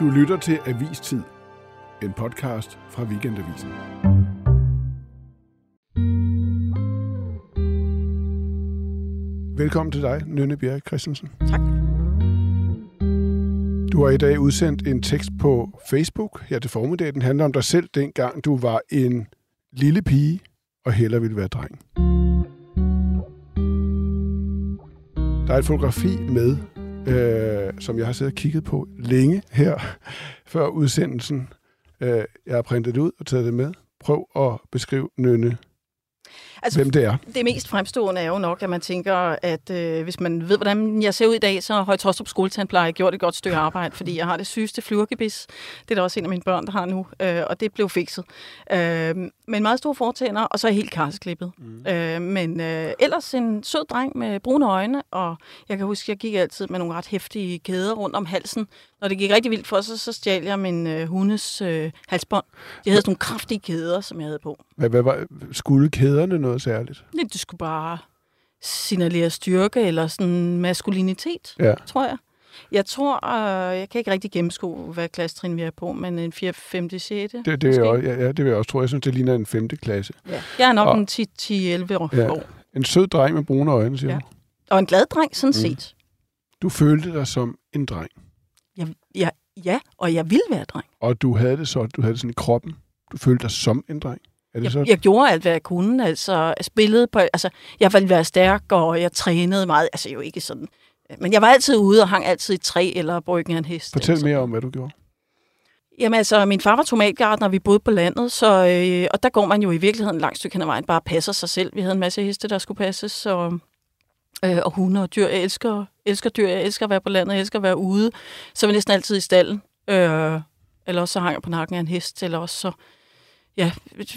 Du lytter til Avistid, en podcast fra Weekendavisen. Velkommen til dig, Nynne Bjerg Christensen. Tak. Du har i dag udsendt en tekst på Facebook her til formiddag. Den handler om dig selv, dengang du var en lille pige og hellere ville være dreng. Der er et fotografi med, øh, som jeg har siddet og kigget på længe her før udsendelsen. Øh, jeg har printet det ud og taget det med. Prøv at beskrive Nynne, Altså, hvem det er. det mest fremstående er jo nok, at man tænker, at øh, hvis man ved, hvordan jeg ser ud i dag, så har Højtostrup skoletandpleje gjort et godt stykke arbejde, fordi jeg har det sygeste flyvergebis. Det er der også en af mine børn, der har nu, øh, og det blev fikset. Øh, men meget store fortænder, og så er helt karsklippet. Mm. Øh, men øh, ellers en sød dreng med brune øjne, og jeg kan huske, jeg gik altid med nogle ret hæftige kæder rundt om halsen. Når det gik rigtig vildt for sig, så stjal jeg min øh, hundes øh, halsbånd. De havde sådan nogle kraftige kæder, som jeg havde på. Hvad, hvad var, skulle kæderne noget særligt? Det, det skulle bare signalere styrke eller sådan maskulinitet, Ja. tror jeg. Jeg tror, øh, jeg kan ikke rigtig gennemskue, hvad klassetrin vi er på, men en 4., 5., 6. Det, det, er også, ja, ja, det vil jeg også tro. Jeg synes, det ligner en femte klasse. Ja. Jeg er nok Og- en 10-11 år. Ja. En sød dreng med brune øjne, siger Ja. ja. Og en glad dreng, sådan Mm. set. Du følte dig som en dreng, Jeg, jeg, ja, og jeg vil være dreng. og du havde det så, du havde det sådan i kroppen. Du følte dig som en dreng. Er det Jeg, jeg gjorde alt, hvad jeg kunne. Altså, jeg spillede på... Altså, jeg ville være stærk, og jeg trænede meget. Altså, jo ikke sådan... Men jeg var altid ude og hang altid i træ eller bryggen af en hest. Fortæl mere om, hvad du gjorde. Jamen altså, min far var tomatgartner, og vi boede på landet, så, øh, og der går man jo i virkeligheden langt stykke hen ad vejen, bare passer sig selv. Vi havde en masse heste, der skulle passes, så, øh, og hunde og dyr. Jeg elsker, elsker dyr, jeg elsker at være på landet, jeg elsker at være ude. Så var jeg næsten altid i stallen. Øh, eller også så hang jeg på nakken af en hest, eller også så ja,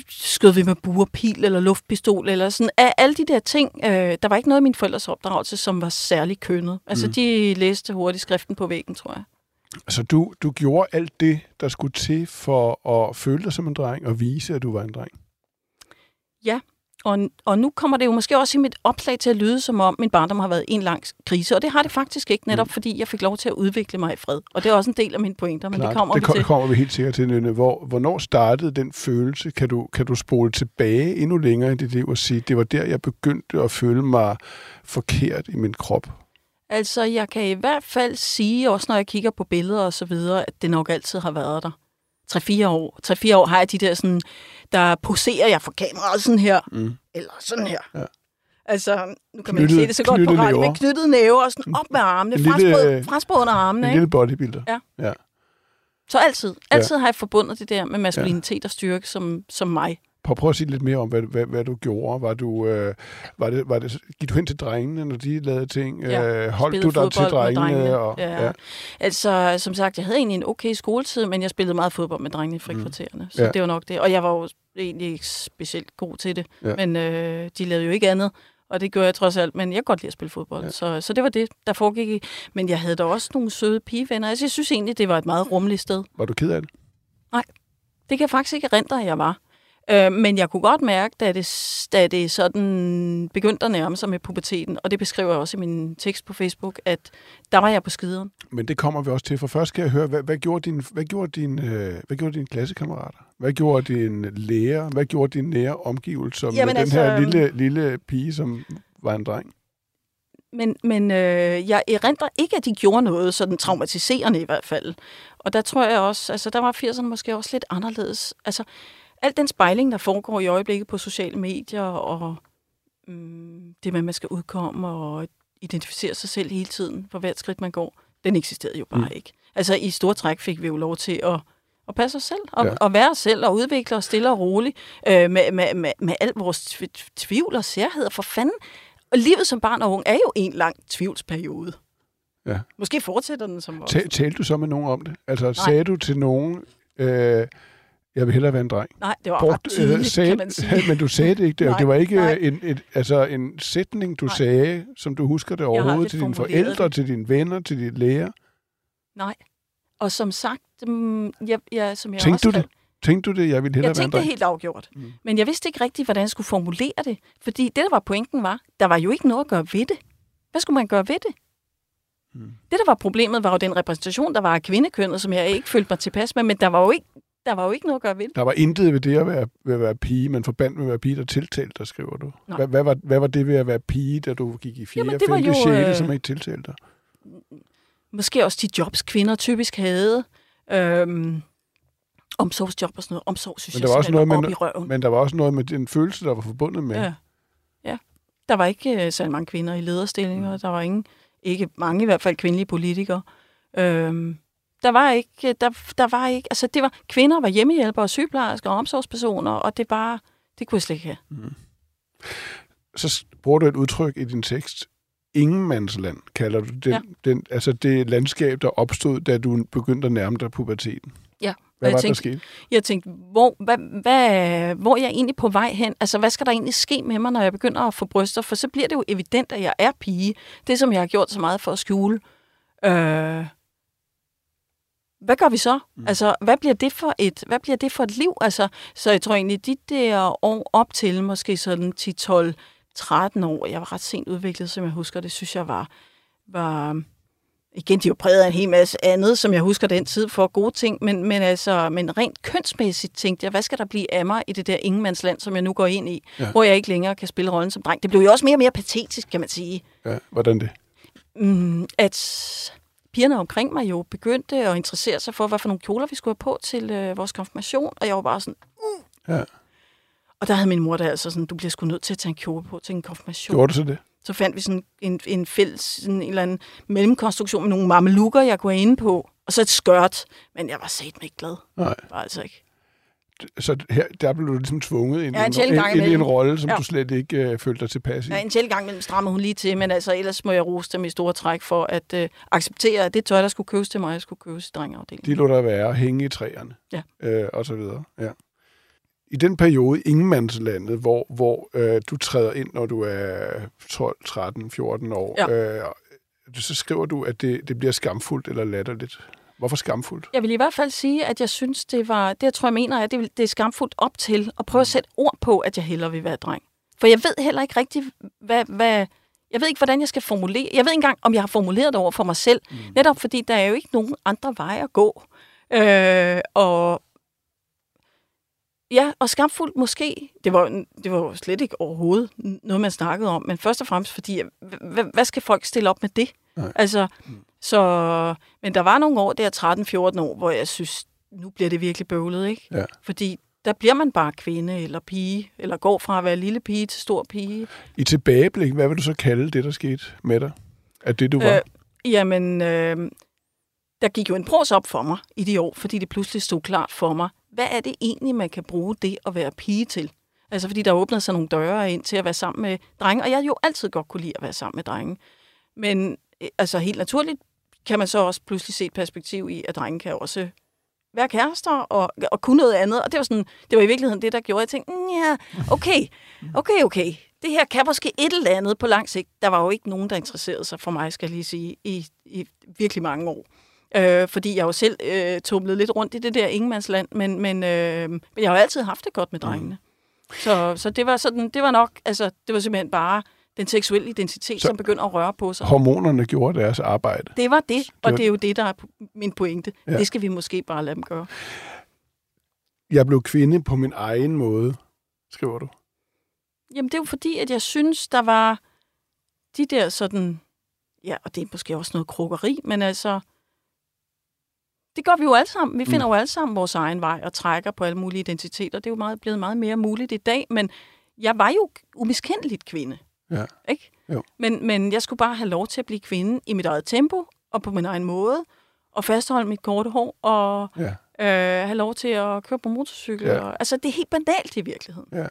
skød vi med bur, pil eller luftpistol, eller sådan. Af alle de der ting, øh, der var ikke noget af min forældres opdragelse, som var særlig kønnet. Altså, Mm. de læste hurtigt skriften på væggen, tror jeg. Altså, du, du gjorde alt det, der skulle til for at føle dig som en dreng og vise, at du var en dreng. Og, og nu kommer det jo måske også i mit opslag til at lyde, som om min barndom har været en lang krise. Og det har det faktisk ikke, netop fordi jeg fik lov til at udvikle mig i fred. Og det er også en del af mine pointer, men det kommer det vi til. kommer vi helt sikkert til, Nynne. Hvor, hvornår startede den følelse? Kan du, kan du spole tilbage endnu længere i dit liv og sige, det var der, jeg begyndte at føle mig forkert i min krop? Altså, jeg kan i hvert fald sige, også når jeg kigger på billeder og så videre, at det nok altid har været der. 3-4 år. 3-4 år har jeg de der sådan, der poserer jeg for kameraet sådan her, Mm. eller sådan her. Ja. Altså, nu kan man ikke se det så godt på næver. men knyttede næver og sådan op med armene, fraspå, øh, under armene, En ikke? lille bodybuilder. Så altid, altid har jeg forbundet det der med maskulinitet og styrke som, som mig. Prøv, prøv at sige lidt mere om, hvad, hvad, hvad du gjorde. Var du, øh, var det, var det, gik du hen til drengene, når de lavede ting? Ja, øh, holdt du dig til med drengene? Og, ja. Ja. Altså, som sagt, jeg havde egentlig en okay skoletid, men jeg spillede meget fodbold med drengene i frikvartererne. Så Ja. det var nok det. Og jeg var jo egentlig ikke specielt god til det. Ja. Men øh, de lavede jo ikke andet. Og det gjorde jeg trods alt. Men jeg kan godt lide at spille fodbold. Ja. Så, så det var det, der foregik i. Men jeg havde da også nogle søde pigevenner. Altså, jeg synes egentlig, det var et meget rummeligt sted. Var du ked af det? Det kan jeg faktisk ikke erindre, at jeg var. Øh, men jeg kunne godt mærke, da det, da det sådan begyndte at nærme sig med puberteten, og det beskriver jeg også i min tekst på Facebook, at der var jeg på skideren. Men det kommer vi også til, for først skal jeg høre, hvad, hvad gjorde din, hvad gjorde din, øh, hvad gjorde dine klassekammerater? Hvad gjorde din lærer? Hvad gjorde din nære omgivelser med Jamen den her altså, lille, lille pige, som var en dreng? Men, men øh, jeg erindrer ikke, at de gjorde noget sådan traumatiserende i hvert fald. Og der tror jeg også, altså der var 80'erne måske også lidt anderledes. Altså al den spejling, der foregår i øjeblikket på sociale medier, og mm, det med, at man skal udkomme og identificere sig selv hele tiden, for hvert skridt man går, den eksisterede jo bare Mm. ikke. Altså i store træk fik vi jo lov til at, at passe os selv, og, Ja. og være os selv, og udvikle os stille og roligt, øh, med, med, med, med al vores tv- tvivl og særheder. For fanden, og livet som barn og ung er jo en lang tvivlsperiode. Ja. Måske fortsætter den som voksen. Ta- talte du så med nogen om det? Altså, Nej. sagde du til nogen, øh, jeg vil hellere være en dreng? Nej, det var Brugt- ret tydeligt, øh, sagde, kan man sige. Men du sagde det ikke. Det, Nej, det var ikke nej. en, et, altså en sætning, du Nej. sagde, som du husker det overhovedet til dine forældre, det. til dine venner, til dine læger. Nej. Og som sagt, mm, jeg, jeg, som jeg Tænkte også du det? Tænkte du det, jeg ville hellere Jeg være en tænkte det helt afgjort. Mm. Men jeg vidste ikke rigtigt, hvordan jeg skulle formulere det. Fordi det, der var pointen, var, der var jo ikke noget at gøre ved det. Hvad skulle man gøre ved det? Mm. Det, der var problemet, var jo den repræsentation, der var af kvindekønnet, som jeg ikke følte mig tilpas med, men der var jo ikke, der var jo ikke noget at gøre ved. Der var intet ved det at være, ved at være pige, men forbandt med at være pige, der tiltalte dig, skriver du. Nej. Hvad, hvad, var, hvad var det ved at være pige, da du gik i 4. Jamen, 5. det var jo, 6. øh, som ikke tiltalte dig? Måske også de jobs, kvinder typisk havde. Øhm, omsorgsjob og sådan noget. Omsorg, synes Men der var også noget var med- i røven. Men der var også noget med den følelse, der var forbundet med. Ja. ja. Der var ikke øh, særlig mange kvinder i lederstillinger. Mm. Der var ingen, ikke mange i hvert fald kvindelige politikere. Øhm, der var ikke, der, der var ikke, altså det var, kvinder var hjemmehjælpere, sygeplejersker og omsorgspersoner, og det bare, det kunne jeg slet ikke have. Mm. Så bruger du et udtryk i din tekst. Ingenmandsland kalder du den, Ja. den, altså det landskab, der opstod, da du begyndte at nærme dig puberteten. Ja, Hvad jeg var det, der tænkte- skete? Jeg tænkte, hvor, hvad, hvad, hvor er jeg egentlig på vej hen? Altså, hvad skal der egentlig ske med mig, når jeg begynder at få bryster? For så bliver det jo evident, at jeg er pige. Det, som jeg har gjort så meget for at skjule. Øh, hvad gør vi så? Mm. Altså, hvad bliver, det for et, hvad bliver det for et liv? Altså, så jeg tror egentlig, de der år op til, måske sådan 10, 12, 13 år, jeg var ret sent udviklet, som jeg husker, det synes jeg var, var igen, de jo præget af en hel masse andet, som jeg husker den tid for gode ting, men, men, altså, men rent kønsmæssigt tænkte jeg, hvad skal der blive af mig i det der ingenmandsland, som jeg nu går ind i, ja. hvor jeg ikke længere kan spille rollen som dreng. Det blev jo også mere og mere patetisk, kan man sige. Ja, hvordan det? Mm, at pigerne omkring mig jo begyndte at interessere sig for, hvad for nogle kjoler vi skulle have på til øh, vores konfirmation, og jeg var bare sådan, uh. Ja. Og der havde min mor da altså sådan, du bliver sgu nødt til at tage en kjole på til en konfirmation. Gjorde du så det? Så fandt vi sådan en, en fælles, sådan en eller anden mellemkonstruktion med nogle mamelukker, jeg kunne have inde på, og så et skørt. Men jeg var satme ikke glad. Nej. Var altså ikke. Så her, der blev du ligesom tvunget ind, Ja, en i sjælden gang ind, ind i en rolle, som Ja. du slet ikke øh, følte dig tilpas i. Ja, en sjældent gang strammede hun lige til, men altså ellers må jeg rose dem i store træk for at øh, acceptere, at det tøj, der skulle købes til mig, skulle købes i drengeafdelingen. De lå der være, hænge i træerne, Ja. øh, og så videre. Ja. I den periode, ingenmandslandet, hvor, hvor øh, du træder ind, når du er 12, 13, 14 år, Ja. øh, så skriver du, at det, det bliver skamfuldt eller latterligt. Hvorfor skamfuldt? Jeg vil i hvert fald sige, at jeg synes, det var, det jeg tror, jeg mener, at det, det er skamfuldt op til at prøve at sætte ord på, at jeg hellere vil være dreng. For jeg ved heller ikke rigtigt, hvad, hvad, jeg ved ikke, hvordan jeg skal formulere. Jeg ved ikke engang, om jeg har formuleret det over for mig selv. Mm. Netop fordi, der er jo ikke nogen andre veje at gå. Øh, og ja, og skamfuldt måske. Det var, det var slet ikke overhovedet noget, man snakkede om. Men først og fremmest fordi, hvad, hvad skal folk stille op med det? Nej. Altså, så, men der var nogle år, der 13-14 år, hvor jeg synes, nu bliver det virkelig bøvlet, ikke? Ja. Fordi der bliver man bare kvinde eller pige, eller går fra at være lille pige til stor pige. I tilbageblik, hvad vil du så kalde det, der skete med dig? At det, du var? Øh, jamen, øh, der gik jo en pros op for mig i de år, fordi det pludselig stod klart for mig, hvad er det egentlig, man kan bruge det at være pige til? Altså, fordi der åbnede sig nogle døre ind til at være sammen med drenge, og jeg jo altid godt kunne lide at være sammen med drenge. Men øh, altså, helt naturligt kan man så også pludselig se et perspektiv i, at drenge kan også være kærester og, og kunne noget andet. Og det var, sådan, det var i virkeligheden det, der gjorde, at jeg tænkte, "Mm, ja, okay, okay, okay. Det her kan måske et eller andet på lang sigt. Der var jo ikke nogen, der interesserede sig for mig, skal jeg lige sige, i, i virkelig mange år. Øh, fordi jeg jo selv øh, tumlede lidt rundt i det der ingenmandsland, men, men, øh, men jeg har jo altid haft det godt med drengene. Så, så det var sådan, det var nok, altså, det var simpelthen bare den seksuelle identitet, Så- som begynder at røre på sig. Hormonerne gjorde deres arbejde. Det var det, og var- det er jo det, der er min pointe. Ja. Ja. Det skal vi måske bare lade dem gøre. Jeg blev kvinde på min egen måde, skriver du. Jamen, det er jo fordi, at jeg synes, der var de der sådan... Ja, og det er måske også noget krukkeri, men altså... Det gør vi jo alle sammen. Vi finder Mm. jo alle sammen vores egen vej og trækker på alle mulige identiteter. Det er jo meget, blevet meget mere muligt i dag, men jeg var jo umiskendeligt kvinde. Ja. Ikke? Jo. Men, men jeg skulle bare have lov til at blive kvinde i mit eget tempo og på min egen måde, og fastholde mit korte hår og Ja. øh, have lov til at køre på motorcykel. Ja. Ja. Og, altså, det er helt banalt i virkeligheden.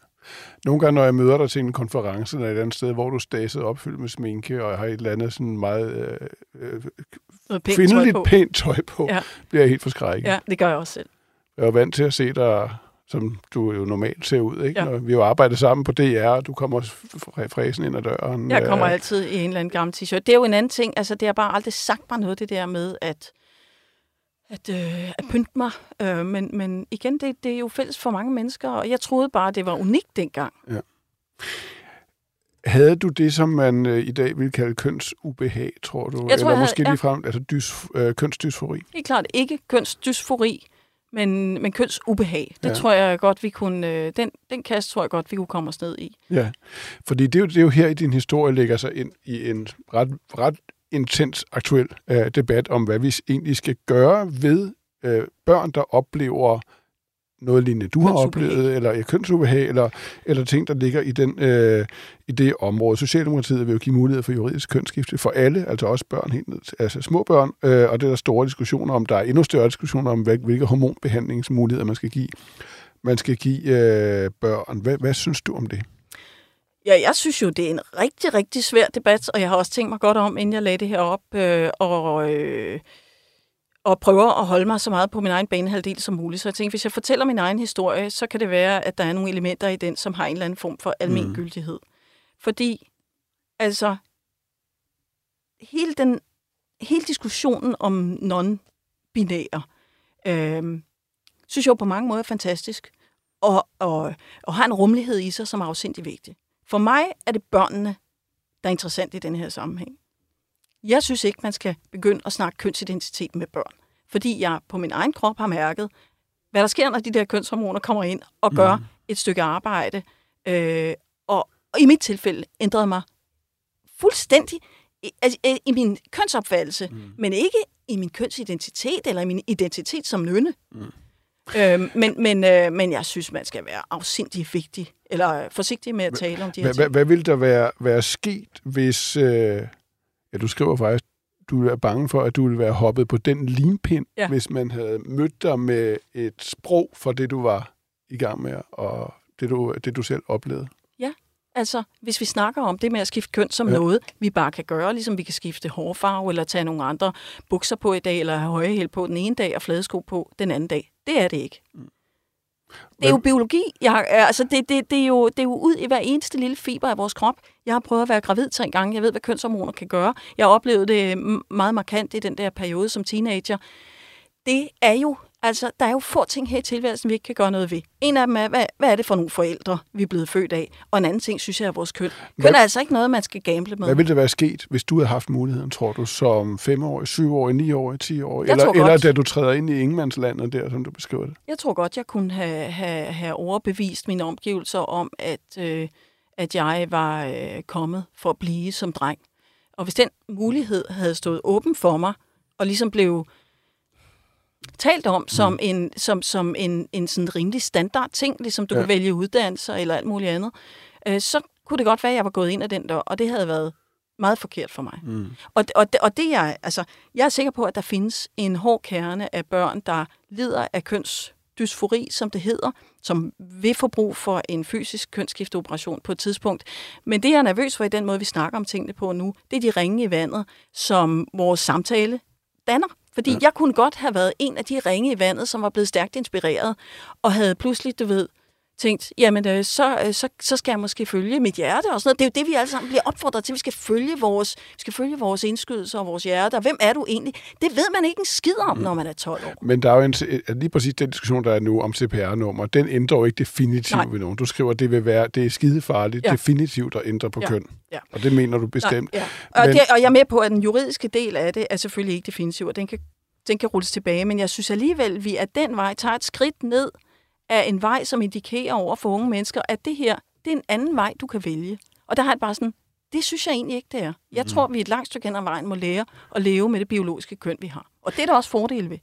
Nogle gange, når jeg møder dig til en konference eller et andet sted, hvor du staset opfyldt med sminke, og jeg har et eller andet sådan meget øh, øh, kvindeligt pænt tøj på, ja. Ja. bliver jeg helt forskrækket. Ja, det gør jeg også selv. Jeg er vant til at se dig, som du jo normalt ser ud. Ikke? Ja. Når vi har jo arbejdet sammen på DR, og du kommer fræsen ind ad døren. Jeg kommer Øh, altid i en eller anden gammel t-shirt. Det er jo en anden ting. Altså, det har bare aldrig sagt mig noget, det der med at, at, øh, at pynte mig. Øh, men, men igen, det, det er jo fælles for mange mennesker, og jeg troede bare, det var unikt dengang. havde du det, som man øh, i dag vil kalde kønsubehag, tror du? Jeg tror, Eller jeg måske havde- ja. ligefrem altså dys, øh, kønsdysfori? Helt klart ikke kønsdysfori, men, men kønsubehag. Det Ja. tror jeg godt, vi kunne... Øh, den, den kast tror jeg godt, vi kunne komme os ned i. Ja, fordi det er, jo, det er jo her i din historie lægger sig ind i en ret, ret intens aktuel øh, debat om, hvad vi egentlig skal gøre ved øh, børn, der oplever noget lignende, du har oplevet, eller ja, kønsubehag, eller, eller ting, der ligger i, den, øh, i det område. Socialdemokratiet vil jo give mulighed for juridisk kønsskifte for alle, altså også børn helt ned, altså små børn, øh, og det er der store diskussioner om. Der er endnu større diskussioner om, hvilke hormonbehandlingsmuligheder man skal give, man skal give øh, børn. Hvad, hvad synes du om det? Ja, jeg synes jo, det er en rigtig, rigtig svær debat, og jeg har også tænkt mig godt om, inden jeg lagde det her op, øh, og, øh, og prøver at holde mig så meget på min egen banehalvdel som muligt. Så jeg tænkte, hvis jeg fortæller min egen historie, så kan det være, at der er nogle elementer i den, som har en eller anden form for almen Mm. gyldighed. Fordi, altså, hele, den, hele diskussionen om non-binære, øh, synes jeg jo på mange måder er fantastisk, og, og, og har en rummelighed i sig, som er afsindig vigtig. For mig er det børnene, der er interessant i den her sammenhæng. Jeg synes ikke, man skal begynde at snakke kønsidentitet med børn. Fordi jeg på min egen krop har mærket, hvad der sker, når de der kønshormoner kommer ind og gør mm. et stykke arbejde. Øh, og, og i mit tilfælde ændrede mig fuldstændig i, altså, i min kønsopfattelse, mm. men ikke i min kønsidentitet eller i min identitet som nynne. Mm. Øh, men, men, øh, men jeg synes, man skal være afsindig vigtig, eller forsigtig med at tale om de her ting. hvad ville der være, være sket, hvis... Øh, ja, du skriver faktisk, du er bange for, at du ville være hoppet på den limpind, ja. Ja. hvis man havde mødt dig med et sprog for det, du var i gang med, og det, du, det, du selv oplevede. Altså, hvis vi snakker om det med at skifte køn som Ja. ja. noget, vi bare kan gøre, ligesom vi kan skifte hårfarve, eller tage nogle andre bukser på i dag, eller have høje hæl på den ene dag, og fladesko på den anden dag. Det er det ikke. Det er jo biologi. Jeg, altså, det, det, det, er jo, det er jo ud i hver eneste lille fiber af vores krop. Jeg har prøvet at være gravid tre gange. Jeg ved, hvad kønshormoner kan gøre. Jeg oplevede det meget markant i den der periode som teenager. Det er jo, altså, der er jo få ting her i tilværelsen, vi ikke kan gøre noget ved. En af dem er, hvad, hvad er det for nogle forældre, vi er blevet født af? Og en anden ting, synes jeg, er vores køn. Hvad- Køn er altså ikke noget, man skal gamble med. Hvad ville der være sket, hvis du havde haft muligheden, tror du, som 5-årig, 7-årig, 9-årig, 10-årig? Jeg Eller, tror eller godt. da du træder ind i ingenmandslandet der, som du beskriver det? Jeg tror godt, jeg kunne have, have, have overbevist mine omgivelser om, at, øh, at jeg var øh, kommet for at blive som dreng. Og hvis den mulighed havde stået åben for mig, og ligesom blev talt om som en, som, som en, en sådan rimelig standard ting, ligesom du Ja. kan vælge uddannelser eller alt muligt andet, øh, så kunne det godt være, at jeg var gået ind ad den dør, og det havde været meget forkert for mig. Mm. Og, og, og det er, altså, jeg er sikker på, at der findes en hård kerne af børn, der lider af kønsdysfori, som det hedder, som vil få brug for en fysisk kønsskifteoperation på et tidspunkt. Men det, jeg er nervøs for i den måde, vi snakker om tingene på nu, det er de ringe i vandet, som vores samtale danner. Fordi ja. jeg kunne godt have været en af de ringe i vandet, som var blevet stærkt inspireret, og havde pludselig, du ved, tænkt, jamen øh, så, øh, så, så skal jeg måske følge mit hjerte og sådan noget. Det er jo det, vi alle sammen bliver opfordret til. Vi skal følge vores, vi skal følge vores indskydelser og vores hjerte. Og hvem er du egentlig? Det ved man ikke en skid om, når man er 12 år. Men der er jo en, lige præcis den diskussion, der er nu om CPR-nummer, den ændrer jo ikke definitivt Nej. ved nogen. Du skriver, at det vil være, det er skidefarligt ja. Definitivt at ændre på Ja. køn. Ja. Og det mener du bestemt. Nej, ja. og, Men- det, og jeg er med på, at den juridiske del af det er selvfølgelig ikke definitiv, og den kan, den kan rulles tilbage. Men jeg synes alligevel, at vi af den vej tager et skridt ned af en vej, som indikerer over for unge mennesker, at det her, det er en anden vej, du kan vælge. Og der har jeg bare sådan, det synes jeg egentlig ikke, det er. Jeg tror, vi et langt stykke hen ad vejen må lære at leve med det biologiske køn, vi har. Og det er der også fordele ved.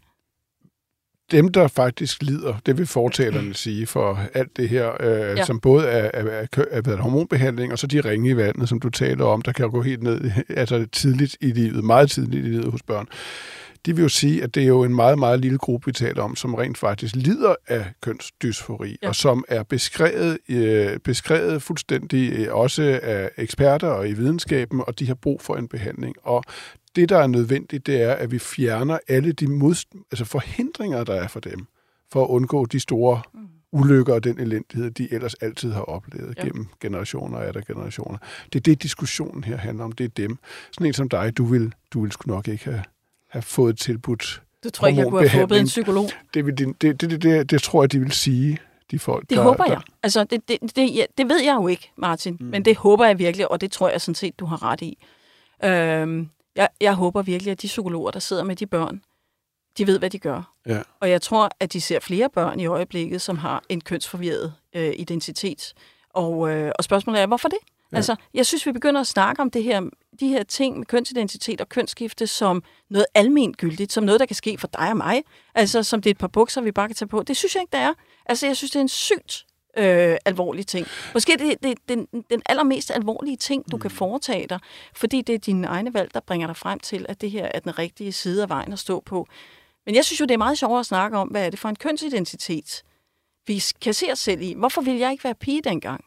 dem, der faktisk lider, det vil fortalerne sige for alt det her, øh, ja. Som både er, er, er, er, er, er hormonbehandling, og så de ringe i vandet, som du taler om, der kan gå helt ned altså tidligt i livet, meget tidligt i livet hos børn. De vil jo sige, at det er jo en meget, meget lille gruppe, vi taler om, som rent faktisk lider af kønsdysfori, ja. Og som er beskrevet, øh, beskrevet fuldstændig øh, også af eksperter og i videnskaben, og de har brug for en behandling. Og det, der er nødvendigt, det er, at vi fjerner alle de mod, altså forhindringer, der er for dem, for at undgå de store ulykker og den elendighed, de ellers altid har oplevet. Ja. gennem generationer og der generationer. Det er det, diskussionen her handler om. Det er dem. Sådan en som dig, du vil, du vil sgu nok ikke have, have fået tilbudt. Du tror ikke, jeg kunne have fået en psykolog? Det, vil din, det, det, det, det, det tror jeg, de vil sige. de folk, Det der, håber der, jeg. Altså, det, det, det, ja, det ved jeg jo ikke, Martin, mm. men det håber jeg virkelig, og det tror jeg sådan set, du har ret i. Øhm, jeg, jeg håber virkelig, at de psykologer, der sidder med de børn, de ved, hvad de gør. Ja. Og jeg tror, at de ser flere børn i øjeblikket, som har en kønsforvirret øh, identitet. Og, øh, og spørgsmålet er, hvorfor det? Ja. Altså, jeg synes, vi begynder at snakke om det her, de her ting med kønsidentitet og kønsskifte som noget alment gyldigt, som noget, der kan ske for dig og mig. Altså, som det er et par bukser, vi bare kan tage på. Det synes jeg ikke, det er. Altså, jeg synes, det er en sygt øh, alvorlig ting. Måske det, det, den, den allermest alvorlige ting, du mm. kan foretage dig, fordi det er dine egne valg, der bringer dig frem til, at det her er den rigtige side af vejen at stå på. Men jeg synes jo, det er meget sjovere at snakke om, hvad er det for en kønsidentitet, vi kan se os selv i. Hvorfor ville jeg ikke være pige dengang?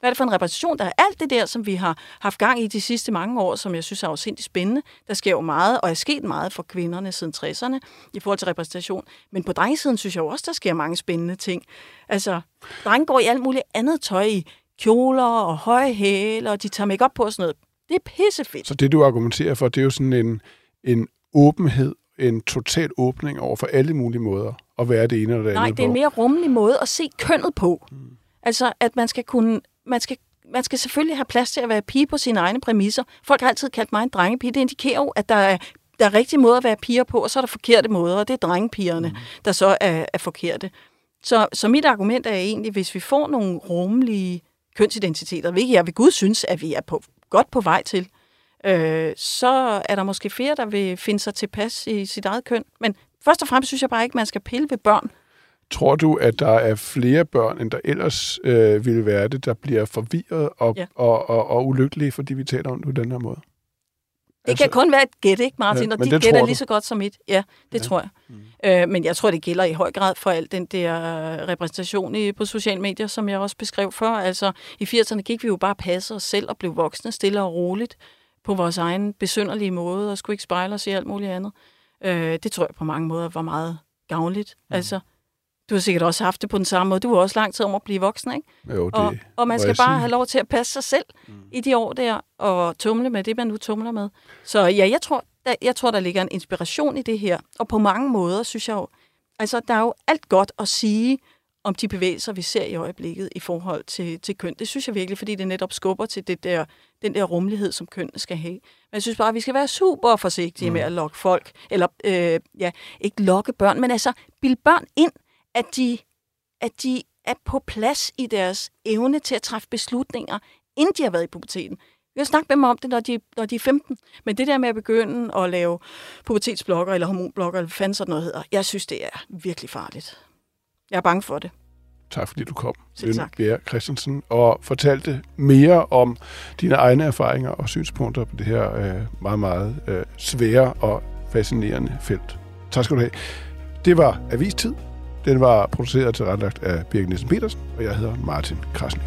Hvad er det for en repræsentation? Der er alt det der, som vi har haft gang i de sidste mange år, som jeg synes er afsindig spændende. Der sker jo meget, og er sket meget for kvinderne siden 60'erne i forhold til repræsentation. Men på drengesiden synes jeg jo også, der sker mange spændende ting. Altså, drenge går i alt muligt andet tøj i kjoler og høje hæle, og de tager make op på og sådan noget. Det er pissefedt. Så det, du argumenterer for, det er jo sådan en, en åbenhed, en total åbning over for alle mulige måder at være det ene eller det Nej, andet det er en mere rummelig måde at se kønnet på. Mm. Altså, at man skal kunne... Man skal, man skal selvfølgelig have plads til at være pige på sine egne præmisser. Folk har altid kaldt mig en drengepige. Det indikerer jo, at der er, der er rigtige måder at være piger på, og så er der forkerte måder, og det er drengepigerne, mm. der så er, er forkerte. Så, så mit argument er egentlig, hvis vi får nogle rummelige kønsidentiteter, hvilket jeg ved Gud synes, at vi er på, godt på vej til, øh, så er der måske flere, der vil finde sig tilpas i sit eget køn. Men først og fremmest synes jeg bare ikke, man skal pille ved børn. Tror du, at der er flere børn, end der ellers øh, ville være det, der bliver forvirret og, Ja. og, og, og ulykkelige, fordi vi taler om det på den her måde? Det altså, kan kun være et gæt, ikke Martin? Ja, og dit det gæt er lige så godt som mit. Ja, det Ja. ja. tror jeg. Mm. Øh, men jeg tror, det gælder i høj grad for al den der repræsentation i, på sociale medier, som jeg også beskrev før. Altså, i 80'erne gik vi jo bare passe os selv og blev voksne stille og roligt på vores egen besynderlige måde, og skulle ikke spejle os i alt muligt andet. Øh, det tror jeg på mange måder var meget gavnligt. Mm. Altså, du har sikkert også haft det på den samme måde. Du var også lang tid om at blive voksen, ikke? Jo, det Og, og man skal bare sige. have lov til at passe sig selv mm. i de år der, og tumle med det, man nu tumler med. Så ja, jeg tror, der, jeg tror, der ligger en inspiration i det her. Og på mange måder, synes jeg jo, altså der er jo alt godt at sige om de bevægelser, vi ser i øjeblikket i forhold til, til køn. Det synes jeg virkelig, fordi det netop skubber til det der, den der rummelighed, som køn skal have. Men jeg synes bare, at vi skal være super forsigtige mm. med at lokke folk, eller øh, ja, ikke lokke børn, men altså bilde børn ind, at de, at de er på plads i deres evne til at træffe beslutninger, inden de har været i puberteten. Vi har snakket med dem om det, når de, når de er 15. Men det der med at begynde at lave pubertetsblokker eller hormonblokker, eller hvad fanden sådan noget hedder, jeg synes, det er virkelig farligt. Jeg er bange for det. Tak fordi du kom, tak. Bjerre Christensen, og fortalte mere om dine egne erfaringer og synspunkter på det her øh, meget, meget øh, svære og fascinerende felt. Tak skal du have. Det var Avistid. Den var produceret og tilrettelagt af Birgit Nielsen Petersen, og jeg hedder Martin Krasnik.